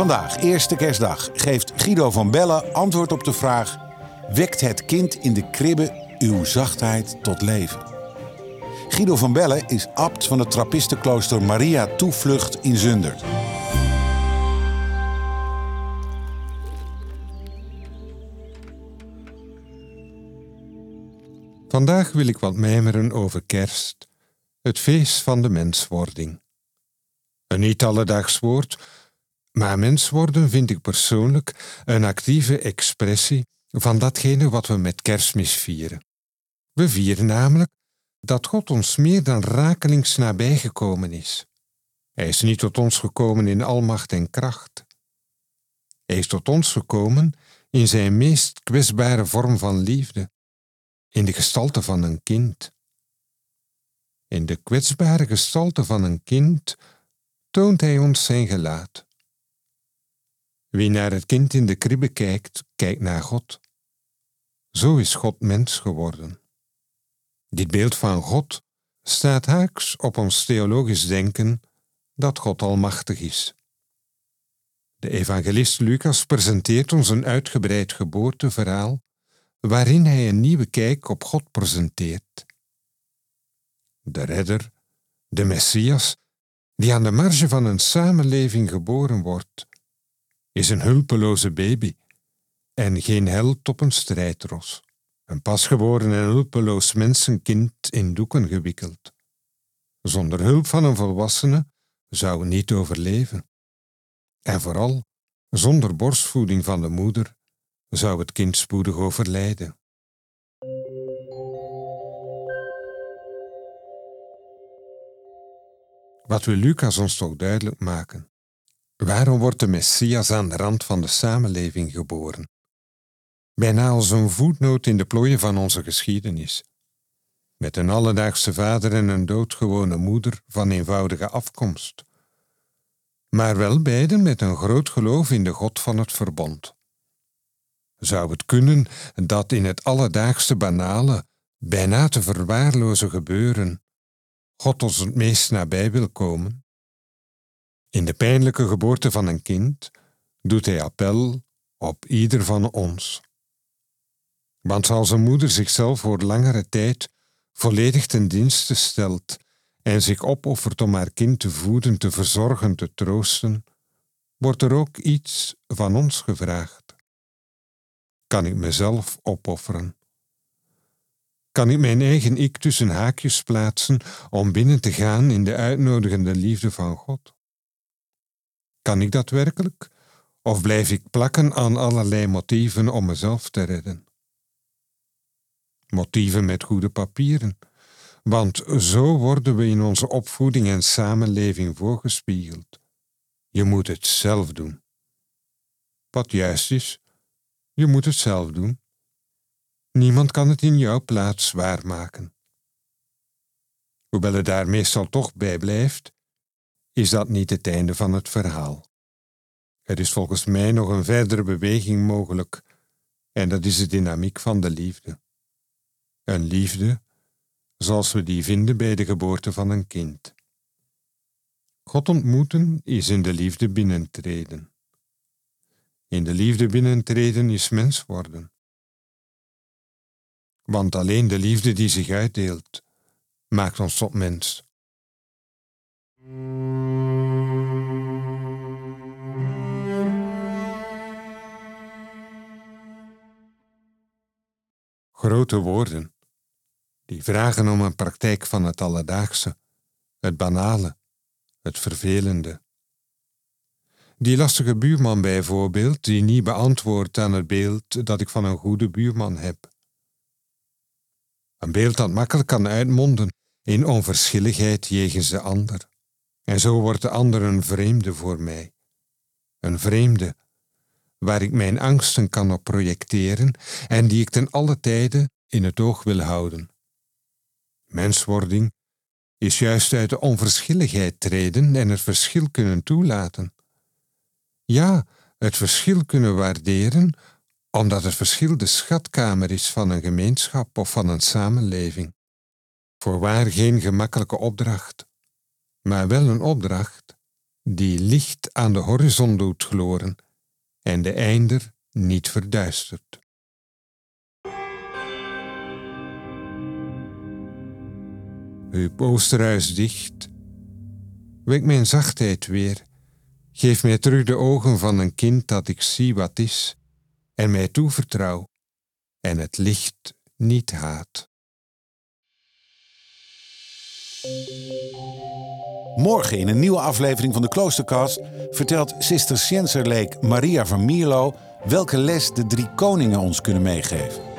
Vandaag, eerste kerstdag, geeft Guido van Bellen antwoord op de vraag: Wekt het kind in de kribbe uw zachtheid tot leven? Guido van Bellen is abt van het trappistenklooster Maria Toevlucht in Zundert. Vandaag wil ik wat mijmeren over kerst, het feest van de menswording. Een niet alledaags woord, maar mens worden vind ik persoonlijk een actieve expressie van datgene wat we met kerstmis vieren. We vieren namelijk dat God ons meer dan rakelings nabijgekomen is. Hij is niet tot ons gekomen in almacht en kracht. Hij is tot ons gekomen in zijn meest kwetsbare vorm van liefde, in de gestalte van een kind. In de kwetsbare gestalte van een kind toont hij ons zijn gelaat. Wie naar het kind in de kribbe kijkt, kijkt naar God. Zo is God mens geworden. Dit beeld van God staat haaks op ons theologisch denken dat God almachtig is. De evangelist Lucas presenteert ons een uitgebreid geboorteverhaal waarin hij een nieuwe kijk op God presenteert. De redder, de Messias, die aan de marge van een samenleving geboren wordt, is een hulpeloze baby en geen held op een strijdros. Een pasgeboren en hulpeloos mensenkind in doeken gewikkeld. Zonder hulp van een volwassene zou niet overleven. En vooral, zonder borstvoeding van de moeder zou het kind spoedig overlijden. Wat wil Lucas ons toch duidelijk maken? Waarom wordt de Messias aan de rand van de samenleving geboren? Bijna als een voetnoot in de plooien van onze geschiedenis. Met een alledaagse vader en een doodgewone moeder van eenvoudige afkomst. Maar wel beiden met een groot geloof in de God van het verbond. Zou het kunnen dat in het alledaagse banale, bijna te verwaarlozen gebeuren, God ons het meest nabij wil komen? In de pijnlijke geboorte van een kind doet hij appel op ieder van ons. Want als een moeder zichzelf voor langere tijd volledig ten dienste stelt en zich opoffert om haar kind te voeden, te verzorgen, te troosten, wordt er ook iets van ons gevraagd. Kan ik mezelf opofferen? Kan ik mijn eigen ik tussen haakjes plaatsen om binnen te gaan in de uitnodigende liefde van God? Kan ik dat werkelijk? Of blijf ik plakken aan allerlei motieven om mezelf te redden? Motieven met goede papieren, want zo worden we in onze opvoeding en samenleving voorgespiegeld. Je moet het zelf doen. Wat juist is, je moet het zelf doen. Niemand kan het in jouw plaats waarmaken. Hoewel het daar meestal toch bij blijft, is dat niet het einde van het verhaal. Er is volgens mij nog een verdere beweging mogelijk, en dat is de dynamiek van de liefde. Een liefde zoals we die vinden bij de geboorte van een kind. God ontmoeten is in de liefde binnentreden. In de liefde binnentreden is mens worden. Want alleen de liefde die zich uitdeelt, maakt ons tot mens. Grote woorden, die vragen om een praktijk van het alledaagse, het banale, het vervelende. Die lastige buurman bijvoorbeeld, die niet beantwoordt aan het beeld dat ik van een goede buurman heb. Een beeld dat makkelijk kan uitmonden in onverschilligheid jegens de ander En zo wordt de ander een vreemde voor mij. Een vreemde waar ik mijn angsten kan op projecteren en die ik ten alle tijde in het oog wil houden. Menswording is juist uit de onverschilligheid treden en het verschil kunnen toelaten. Ja, het verschil kunnen waarderen, omdat het verschil de schatkamer is van een gemeenschap of van een samenleving. Voorwaar geen gemakkelijke opdracht, maar wel een opdracht die licht aan de horizon doet gloren en de einder niet verduistert. Uw oosterhuis dicht, wek mijn zachtheid weer, geef mij terug de ogen van een kind dat ik zie wat is en mij toevertrouw en het licht niet haat. Morgen in een nieuwe aflevering van de Kloosterkast vertelt Sister Sjenserleek Maria van Mierlo welke les de drie koningen ons kunnen meegeven.